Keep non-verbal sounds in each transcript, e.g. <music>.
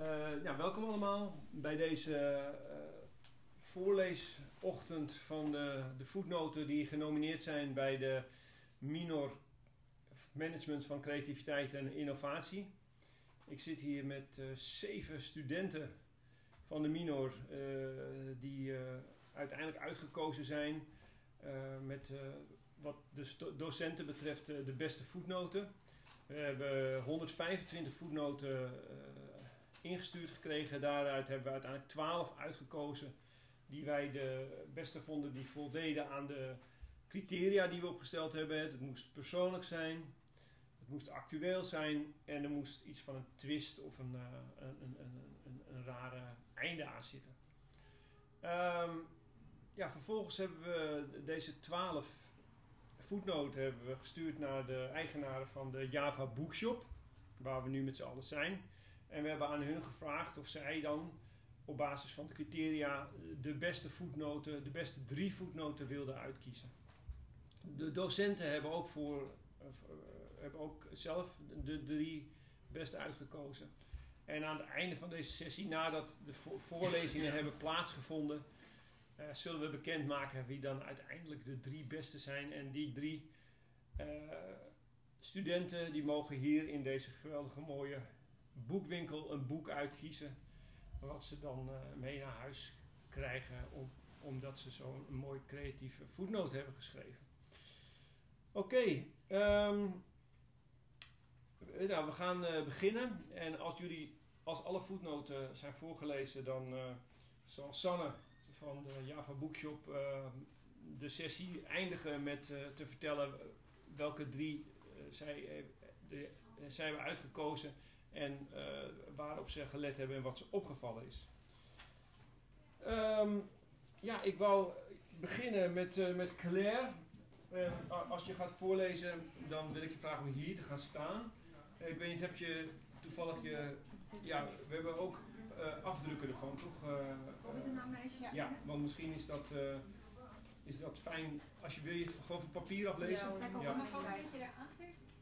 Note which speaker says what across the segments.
Speaker 1: Uh, ja, welkom allemaal bij deze uh, voorleesochtend van de, voetnoten die genomineerd zijn bij de Minor Management van Creativiteit en Innovatie. Ik zit hier met uh, zeven studenten van de Minor die uiteindelijk uitgekozen zijn met wat de docenten betreft de beste voetnoten. We hebben 125 voetnoten ingestuurd gekregen. Daaruit hebben we uiteindelijk 12 uitgekozen die wij de beste vonden die voldeden aan de criteria die we opgesteld hebben. Het moest persoonlijk zijn, het moest actueel zijn en er moest iets van een twist of een, uh, een, een, een, een, rare einde aan zitten. Um, ja, vervolgens hebben we deze 12 voetnoten hebben we gestuurd naar de eigenaren van de Java Bookshop, waar we nu met z'n allen zijn. En we hebben aan hun gevraagd of zij dan op basis van de criteria de beste voetnoten, de beste drie voetnoten wilden uitkiezen. De docenten hebben ook, voor, uh, hebben ook zelf de drie beste uitgekozen. En aan het einde van deze sessie, nadat de voorlezingen hebben plaatsgevonden, zullen we bekendmaken wie dan uiteindelijk de drie beste zijn. En die drie studenten die mogen hier in deze geweldige mooie boekwinkel een boek uitkiezen. Wat ze dan uh, mee naar huis krijgen. Om, omdat ze zo'n mooi creatieve voetnoot hebben geschreven. Oké. Okay, um, nou, we gaan uh, beginnen. En als jullie, als alle voetnoten zijn voorgelezen, dan zal Sanne van de Java Bookshop de sessie eindigen met te vertellen welke drie zij, de, hebben uitgekozen en uh, waarop ze gelet hebben en wat ze opgevallen is. Um, ja, ik wou beginnen met, uh, met Claire. Uh, als je gaat voorlezen, dan wil ik je vragen om hier te gaan staan. ik weet niet, heb je toevallig je... Ja, we hebben ook afdrukken ervan, toch? Ja. ja, want misschien is dat, is dat fijn als je wil je het gewoon van papier aflezen.
Speaker 2: Ja, ja. ja.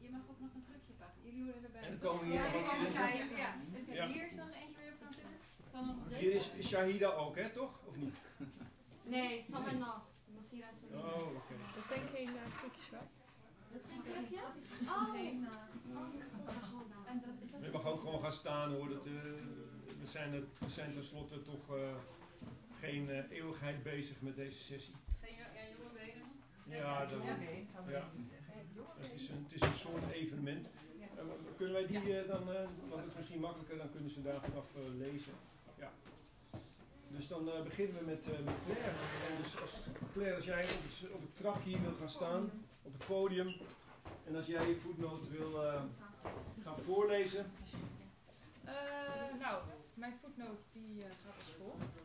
Speaker 2: Je mag ook nog een drukje pakken. Jullie horen erbij.
Speaker 1: En dan komen hier
Speaker 2: ja. Ja, ja. Hier is nog eentje waar je op kan zitten. Dan nog op
Speaker 1: Hier is Shahida ook, hè, toch? Of niet?
Speaker 3: Nee, Sam en Nas. Nasira en Sabine.
Speaker 1: Oh, oké. Okay.
Speaker 4: Dat is denk ik geen uh, wat.
Speaker 2: Dat is geen krukje? Oh.
Speaker 3: Nee,
Speaker 1: Je mag ook gewoon gaan staan hoor. Dat, uh, we, zijn er, we zijn tenslotte toch uh, geen uh, eeuwigheid bezig met deze sessie.
Speaker 2: Geen ja, jonge benen?
Speaker 1: Ja, dat, ja. Het is, een, het is een soort evenement. Uh, kunnen wij die uh, dan, uh, want het is misschien makkelijker, dan kunnen ze daar vanaf lezen. Ja. Dus dan beginnen we met, met Claire. En dus als, Claire, als jij op het, op het trapje hier wil gaan staan, op het podium, en als jij je voetnoot wil gaan voorlezen.
Speaker 4: nou, mijn voetnoot die gaat als volgt.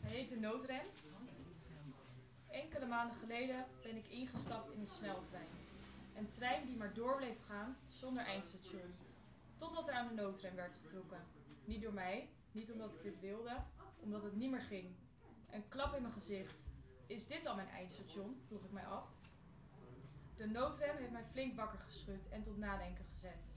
Speaker 4: Hij heet de noodrem. Enkele maanden geleden ben ik ingestapt in een sneltrein. Een trein die maar door bleef gaan zonder eindstation. Totdat er aan de noodrem werd getrokken. Niet door mij, niet omdat ik dit wilde, omdat het niet meer ging. Een klap in mijn gezicht. Is dit al mijn eindstation? vroeg ik mij af. De noodrem heeft mij flink wakker geschud en tot nadenken gezet.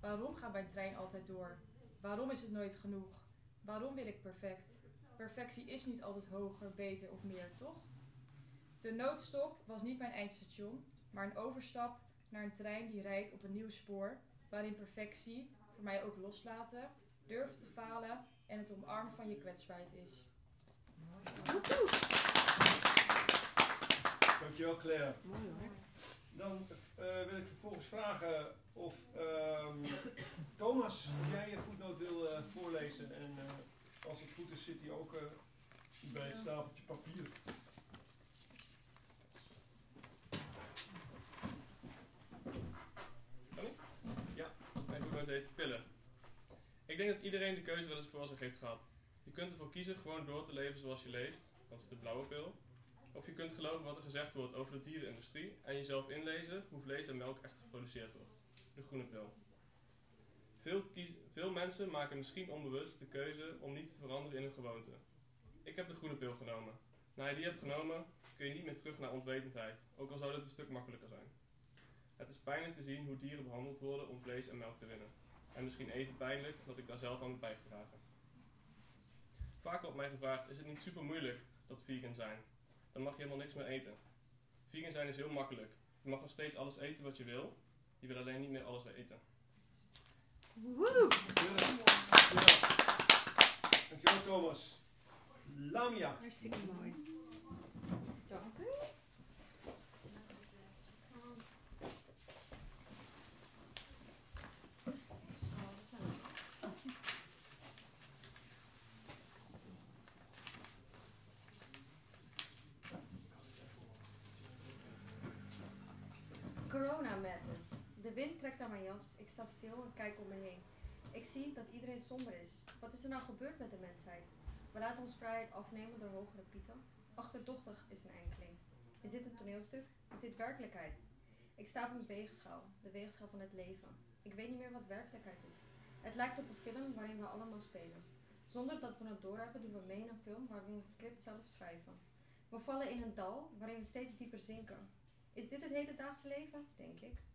Speaker 4: Waarom gaat mijn trein altijd door? Waarom is het nooit genoeg? Waarom wil ik perfect? Perfectie is niet altijd hoger, beter of meer, toch? De noodstop was niet mijn eindstation, maar een overstap naar een trein die rijdt op een nieuw spoor, waarin perfectie, voor mij ook loslaten, durven te falen en het omarmen van je kwetsbaarheid is.
Speaker 1: Dankjewel Claire. Dan uh, wil ik vervolgens vragen of um, Thomas, jij je voetnoot wil uh, voorlezen. En uh, als het goed is, zit hij ook bij het stapeltje papier.
Speaker 5: Heet pillen. Ik denk dat iedereen de keuze wel eens voor zich heeft gehad. Je kunt ervoor kiezen gewoon door te leven zoals je leeft, dat is de blauwe pil. Of je kunt geloven wat er gezegd wordt over de dierenindustrie en jezelf inlezen hoe vlees en melk echt geproduceerd wordt, de groene pil. Veel, veel mensen maken misschien onbewust de keuze om niet te veranderen in hun gewoonte. Ik heb de groene pil genomen. Na je die hebt genomen, kun je niet meer terug naar onwetendheid, ook al zou dit een stuk makkelijker zijn. Het is pijnlijk te zien hoe dieren behandeld worden om vlees en melk te winnen. En misschien even pijnlijk dat ik daar zelf aan heb bijgedragen. Vaak wordt mij gevraagd, is het niet super moeilijk dat vegan zijn? Dan mag je helemaal niks meer eten. Vegan zijn is heel makkelijk. Je mag nog steeds alles eten wat je wil. Je wil alleen niet meer alles eten.
Speaker 6: Woehoe!
Speaker 1: Dankjewel. Dankjewel Thomas. Lamia.
Speaker 6: Hartstikke mooi. Dank u.
Speaker 3: Corona madness. De wind trekt aan mijn jas. Ik sta stil en kijk om me heen. Ik zie dat iedereen somber is. Wat is er nou gebeurd met de mensheid? We laten ons vrijheid afnemen door hogere pieten. Achterdochtig is een enkeling. Is dit een toneelstuk? Is dit werkelijkheid? Ik sta op een weegschaal, de weegschaal van het leven. Ik weet niet meer wat werkelijkheid is. Het lijkt op een film waarin we allemaal spelen. Zonder dat we het doorhebben doen we mee in een film waar we het script zelf schrijven. We vallen in een dal waarin we steeds dieper zinken. Is dit het hedendaagse leven? Denk ik.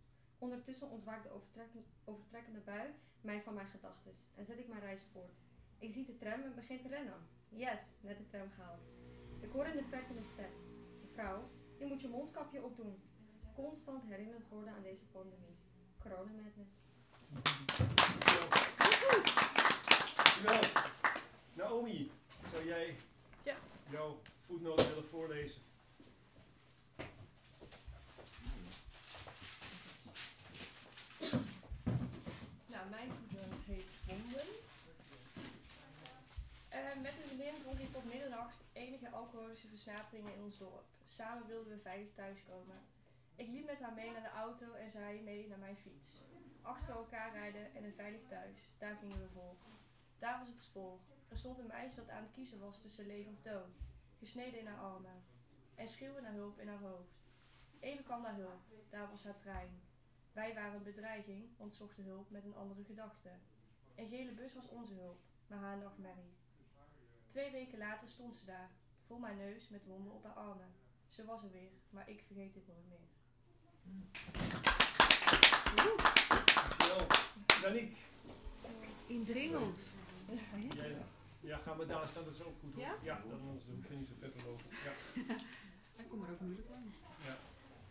Speaker 3: Ondertussen ontwaakt de overtrekken- overtrekkende bui mij van mijn gedachtes en zet ik mijn reis voort. Ik zie de tram en begin te rennen. Yes, net de tram gehaald. Ik hoor in de verte een stem. Mevrouw, je moet je mondkapje opdoen. Constant herinnerd worden aan deze pandemie. Corona madness.
Speaker 1: Dankjewel. Naomi, zou jij
Speaker 4: Ja.
Speaker 1: jouw voetnoot willen voorlezen?
Speaker 4: Nou, mijn voetnoot heet Wonden. Eh, met een vriendin dronk ik tot middernacht enige alcoholische versnaperingen in ons dorp. Samen wilden we veilig thuiskomen. Ik liep met haar mee naar de auto en zij mee naar mijn fiets. Achter elkaar rijden en een veilig thuis. Daar gingen we voor. Daar was het spoor. Er stond een meisje dat aan het kiezen was tussen leven of dood. Gesneden in haar armen. En schreeuwde naar hulp in haar hoofd. Even kwam naar hulp. Daar was haar trein. Wij waren bedreiging, want zochten hulp met een andere gedachte. Een gele bus was onze hulp, maar haar nachtmerrie. Twee weken later stond ze daar, voor mijn neus met wonden op haar armen. Ze was er weer, maar ik vergeet dit nooit meer.
Speaker 1: Dankjewel. Daniek.
Speaker 6: Indringend.
Speaker 1: Jij, ja, ga maar daar staan, dat is ook goed hoor.
Speaker 6: Ja?
Speaker 1: Ja, dan anders hoef je niet zo ver te lopen. Ja. <laughs>
Speaker 6: Hij komt er ook moeilijk aan.
Speaker 1: Ja.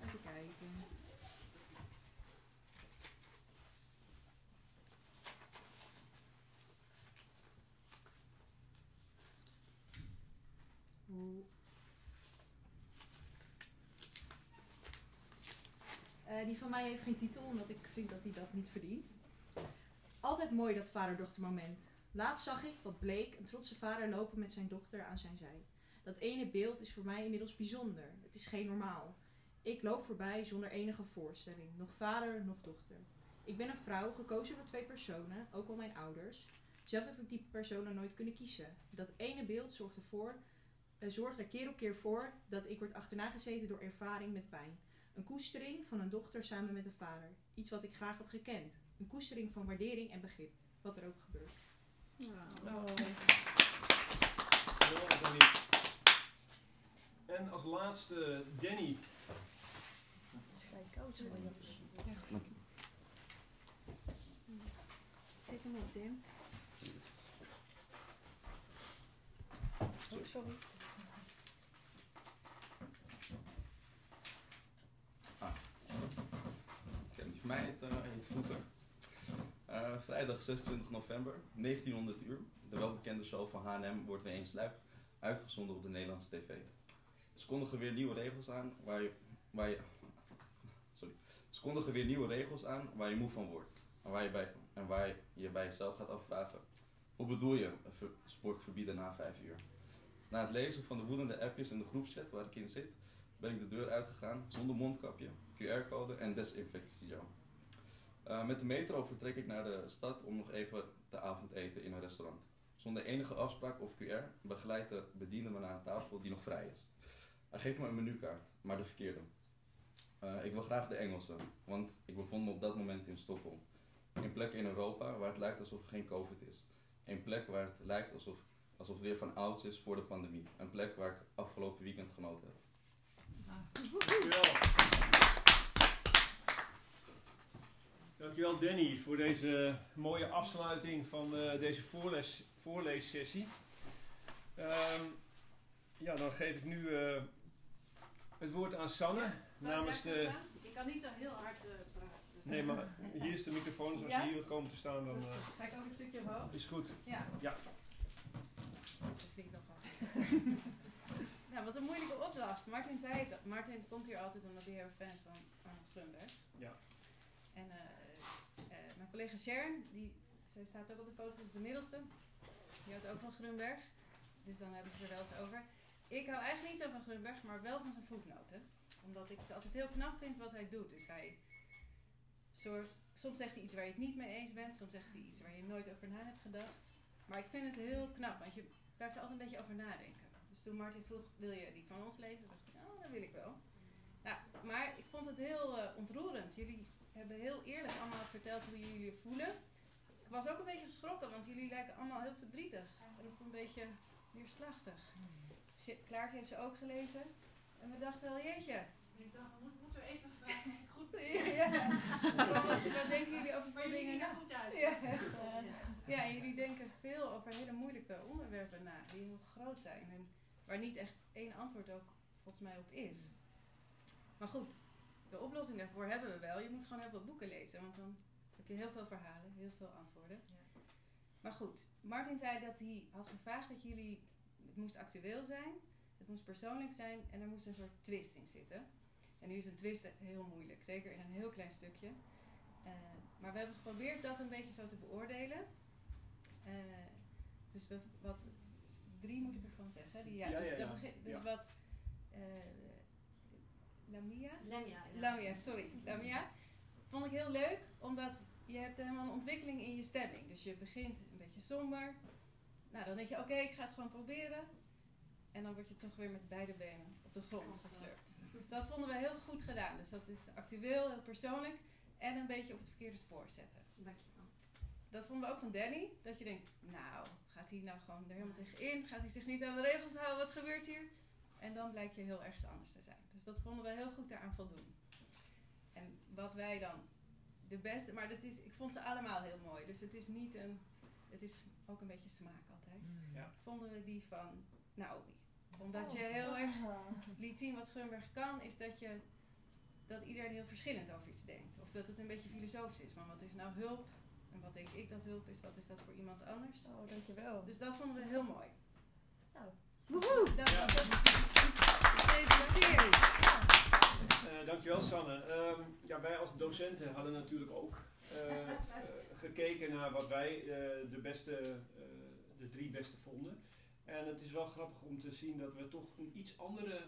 Speaker 6: Even kijken. Oeh.
Speaker 7: Eh, die van mij heeft geen titel, omdat ik vind dat hij dat niet verdient. Altijd mooi dat vader-dochter moment. Laatst zag ik, wat bleek, een trotse vader lopen met zijn dochter aan zijn zij. Dat ene beeld is voor mij inmiddels bijzonder. Het is geen normaal. Ik loop voorbij zonder enige voorstelling. Nog vader, nog dochter. Ik ben een vrouw, gekozen door twee personen, ook al mijn ouders. Zelf heb ik die personen nooit kunnen kiezen. Dat ene beeld zorgt ervoor, eh, zorgt er keer op keer voor dat ik word achterna gezeten door ervaring met pijn. Een koestering van een dochter samen met een vader. Iets wat ik graag had gekend. Een koestering van waardering en begrip. Wat er ook gebeurt.
Speaker 1: Dankjewel, Daniek. En als laatste Danny.
Speaker 4: Het is gelijk.
Speaker 6: Zit hem op, Tim.
Speaker 4: Oh, sorry.
Speaker 8: Oké, die van mij heet, eh, heet Vroeger. Eh, vrijdag 26 november, 1900 uur. De welbekende show van H&M wordt weer eens live uitgezonden op de Nederlandse tv. Ze kondigen weer nieuwe regels aan waar je, waar je, sorry. Ze weer nieuwe regels aan waar je moe van wordt. En waar je bij, en waar je, bij jezelf gaat afvragen. Hoe bedoel je sport verbieden na 5 uur? Na het lezen van de woedende appjes in de groepschat waar ik in zit, ben ik de deur uitgegaan zonder mondkapje, QR-code en desinfectiegel. Eh, met de metro vertrek ik naar de stad om nog even te avondeten in een restaurant. Zonder enige afspraak of QR begeleidt de bediende me naar een tafel die nog vrij is. Hij geeft me een menukaart, maar de verkeerde. Eh, ik wil graag de Engelse, want ik bevond me op dat moment in Stockholm. Een plek in Europa waar het lijkt alsof er geen COVID is. Een plek waar het lijkt alsof, alsof het weer van ouds is voor de pandemie. Een plek waar ik afgelopen weekend genoten heb.
Speaker 1: Dankjewel. Dankjewel Danny voor deze mooie afsluiting van eh, deze voorles, voorleessessie. Ehm, ja, dan geef ik nu eh, het woord aan Sanne namens de...
Speaker 2: Ik kan niet zo heel hard eh, praten. dus-
Speaker 1: Nee, maar <laughs> hier is de microfoon, dus als
Speaker 2: Ja?
Speaker 1: je hier wilt komen te staan, dan
Speaker 2: Ga ik ook een stukje omhoog?
Speaker 1: is goed.
Speaker 2: Ja.
Speaker 1: Ja.
Speaker 2: Dat vind ik nogal. <laughs> ja, wat een moeilijke opdracht. Martin zei het. Martin komt hier altijd omdat hij heel fan is van Arnold Grunberg.
Speaker 1: Ja.
Speaker 2: En collega Sharon, die, zij staat ook op de foto, is de middelste. Die houdt ook van Grunberg. Dus dan hebben ze er wel eens over. Ik hou eigenlijk niet zo van Grunberg, maar wel van zijn voetnoten. Omdat ik het altijd heel knap vind wat hij doet. Dus hij zorgt, soms zegt hij iets waar je het niet mee eens bent. Soms zegt hij iets waar je nooit over na hebt gedacht. Maar ik vind het heel knap, want je blijft er altijd een beetje over nadenken. Dus toen Martin vroeg, wil je die van ons lezen? dacht ik, oh, dat wil ik wel. Nou, maar ik vond het heel eh, ontroerend. Jullie hebben heel eerlijk allemaal verteld hoe jullie je voelen. Ik was ook een beetje geschrokken, want jullie lijken allemaal heel verdrietig. En ook een beetje neerslachtig. Shit, Klaartje heeft ze ook gelezen. En we dachten wel, jeetje.
Speaker 9: Ik dacht, moet, moeten we even vragen of het goed <laughs>
Speaker 2: Ja, wat, denken jullie over veel dingen
Speaker 9: er
Speaker 2: na?
Speaker 9: goed uit.
Speaker 2: Ja, ja, en jullie denken veel over hele moeilijke onderwerpen na, die heel groot zijn. En waar niet echt één antwoord ook volgens mij op is. Maar goed, de oplossing daarvoor hebben we wel. Je moet gewoon heel veel boeken lezen, want dan heb je heel veel verhalen, heel veel antwoorden. Maar goed, Martin zei dat hij had gevraagd dat jullie, het moest actueel zijn, het moest persoonlijk zijn en er moest een soort twist in zitten. En nu is een twist heel moeilijk, zeker in een heel klein stukje. Eh, maar we hebben geprobeerd dat een beetje zo te beoordelen. Eh, dus we, wat, drie moet ik er gewoon zeggen. Die, ja,
Speaker 1: Ja,
Speaker 2: dus
Speaker 1: ja,
Speaker 2: dan
Speaker 1: ja.
Speaker 2: begin- dus
Speaker 1: Ja.
Speaker 2: wat eh Lamia?
Speaker 3: Ja.
Speaker 2: Lamia, sorry. Lamia. Vond ik heel leuk, omdat je hebt helemaal een ontwikkeling in je stemming. Dus je begint een beetje somber. Nou, dan denk je, oké, ik ga het gewoon proberen. En dan word je toch weer met beide benen op de grond geslurpt. Dus dat vonden we heel goed gedaan. Dus dat is actueel, heel persoonlijk. En een beetje op het verkeerde spoor zetten.
Speaker 3: Dankjewel.
Speaker 2: Dat vonden we ook van Danny. Dat je denkt, nou, gaat hij nou gewoon er helemaal tegenin? Gaat hij zich niet aan de regels houden? Wat gebeurt hier? En dan blijkt je heel ergens anders te zijn. Dus dat vonden we heel goed daaraan voldoen. En wat wij dan de beste, maar dat is, ik vond ze allemaal heel mooi. Dus het is niet een, het is ook een beetje smaak altijd.
Speaker 1: Ja.
Speaker 2: Vonden we die van Naomi. Omdat je heel erg liet zien wat Grunberg kan, is dat je dat iedereen heel verschillend over iets denkt. Of dat het een beetje filosofisch is. Van wat is nou hulp? En wat denk ik dat hulp is? Wat is dat voor iemand anders?
Speaker 10: Oh, dankjewel.
Speaker 2: Dus dat vonden we heel mooi.
Speaker 10: Nou.
Speaker 3: Woehoe!
Speaker 2: Dat
Speaker 1: Ja.
Speaker 2: was het.
Speaker 1: Eh, dankjewel Sanne. Ehm, ja, wij als docenten hadden natuurlijk ook eh, eh, gekeken naar wat wij de, beste, de drie beste vonden. En het is wel grappig om te zien dat we toch een iets andere,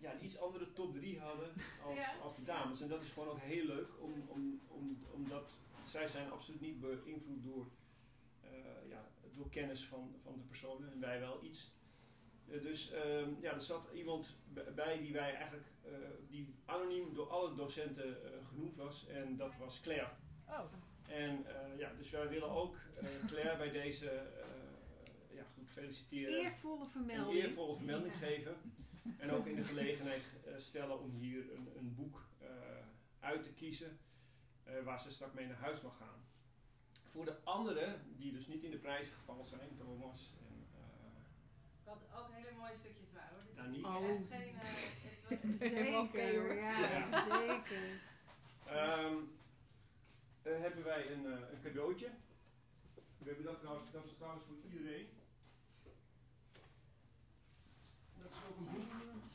Speaker 1: ja, een iets andere top 3 hadden als,
Speaker 2: Ja.
Speaker 1: als de dames. En dat is gewoon ook heel leuk, om, om, om, omdat zij zijn absoluut niet beïnvloed door, eh, ja, door kennis van, van de personen en wij wel iets. Eh, dus ehm, ja, er zat iemand bij die wij eigenlijk, eh, die anoniem door alle docenten eh, genoemd was en dat was Claire.
Speaker 10: Oh.
Speaker 1: En eh, ja, dus wij willen ook Claire bij deze, eh, ja goed, feliciteren.
Speaker 6: Eervolle
Speaker 1: Een
Speaker 6: vermelding.
Speaker 1: eervolle vermelding geven. En ook in de gelegenheid stellen om hier een, een boek eh, uit te kiezen eh, waar ze straks mee naar huis mag gaan. Voor de anderen, die dus niet in de prijzen gevallen zijn, Thomas en
Speaker 2: Wat ook hele mooie stukjes waren hoor. Dus
Speaker 1: Nou,
Speaker 2: het is
Speaker 1: niet-
Speaker 2: hier
Speaker 6: Oh.
Speaker 2: echt geen. eh, <laughs>
Speaker 6: Zeker,
Speaker 10: hoor.
Speaker 6: ja,
Speaker 1: Ja.
Speaker 6: zeker.
Speaker 1: Ehm, eh, hebben wij een, eh, een cadeautje. We hebben dat trouwens, dat is trouwens voor iedereen. Dat is ook een boek.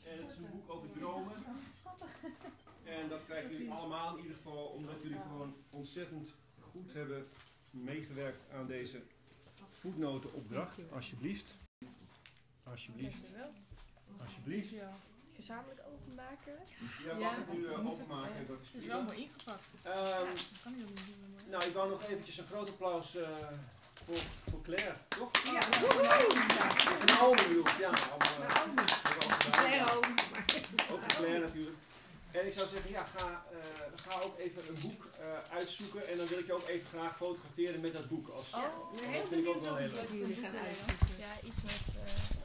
Speaker 1: En het is een boek over dromen. En dat krijgen jullie allemaal in ieder geval omdat jullie gewoon ontzettend goed hebben meegewerkt aan deze voetnotenopdracht. Alsjeblieft. Alsjeblieft.
Speaker 10: Dankjewel.
Speaker 1: Alsjeblieft.
Speaker 10: Gezamenlijk openmaken.
Speaker 1: Ja, mag ik nu eh, openmaken? Dat is
Speaker 4: Het is wel mooi ingepakt.
Speaker 1: Ehm,
Speaker 4: Dat kan niet.
Speaker 1: Nou, ik wou nog eventjes een groot applaus eh, voor, voor Claire, toch?
Speaker 2: Ja.
Speaker 1: Of Naomi bedoel ik, ja. Allemaal, eh,
Speaker 6: Naomi.
Speaker 1: we gedaan.
Speaker 6: Claire ook.
Speaker 1: Ook voor Claire natuurlijk. En ik zou zeggen, ja, ga, eh, ga ook even een boek eh, uitzoeken. En dan wil ik je ook even graag fotograferen met dat boek. Als,
Speaker 10: Oh,
Speaker 1: dat
Speaker 6: heel
Speaker 1: vind ik ook
Speaker 6: benieuwd
Speaker 1: wel heel
Speaker 6: wat
Speaker 1: leuk.
Speaker 6: jullie gaan uitzoeken.
Speaker 10: Ja, iets met. eh,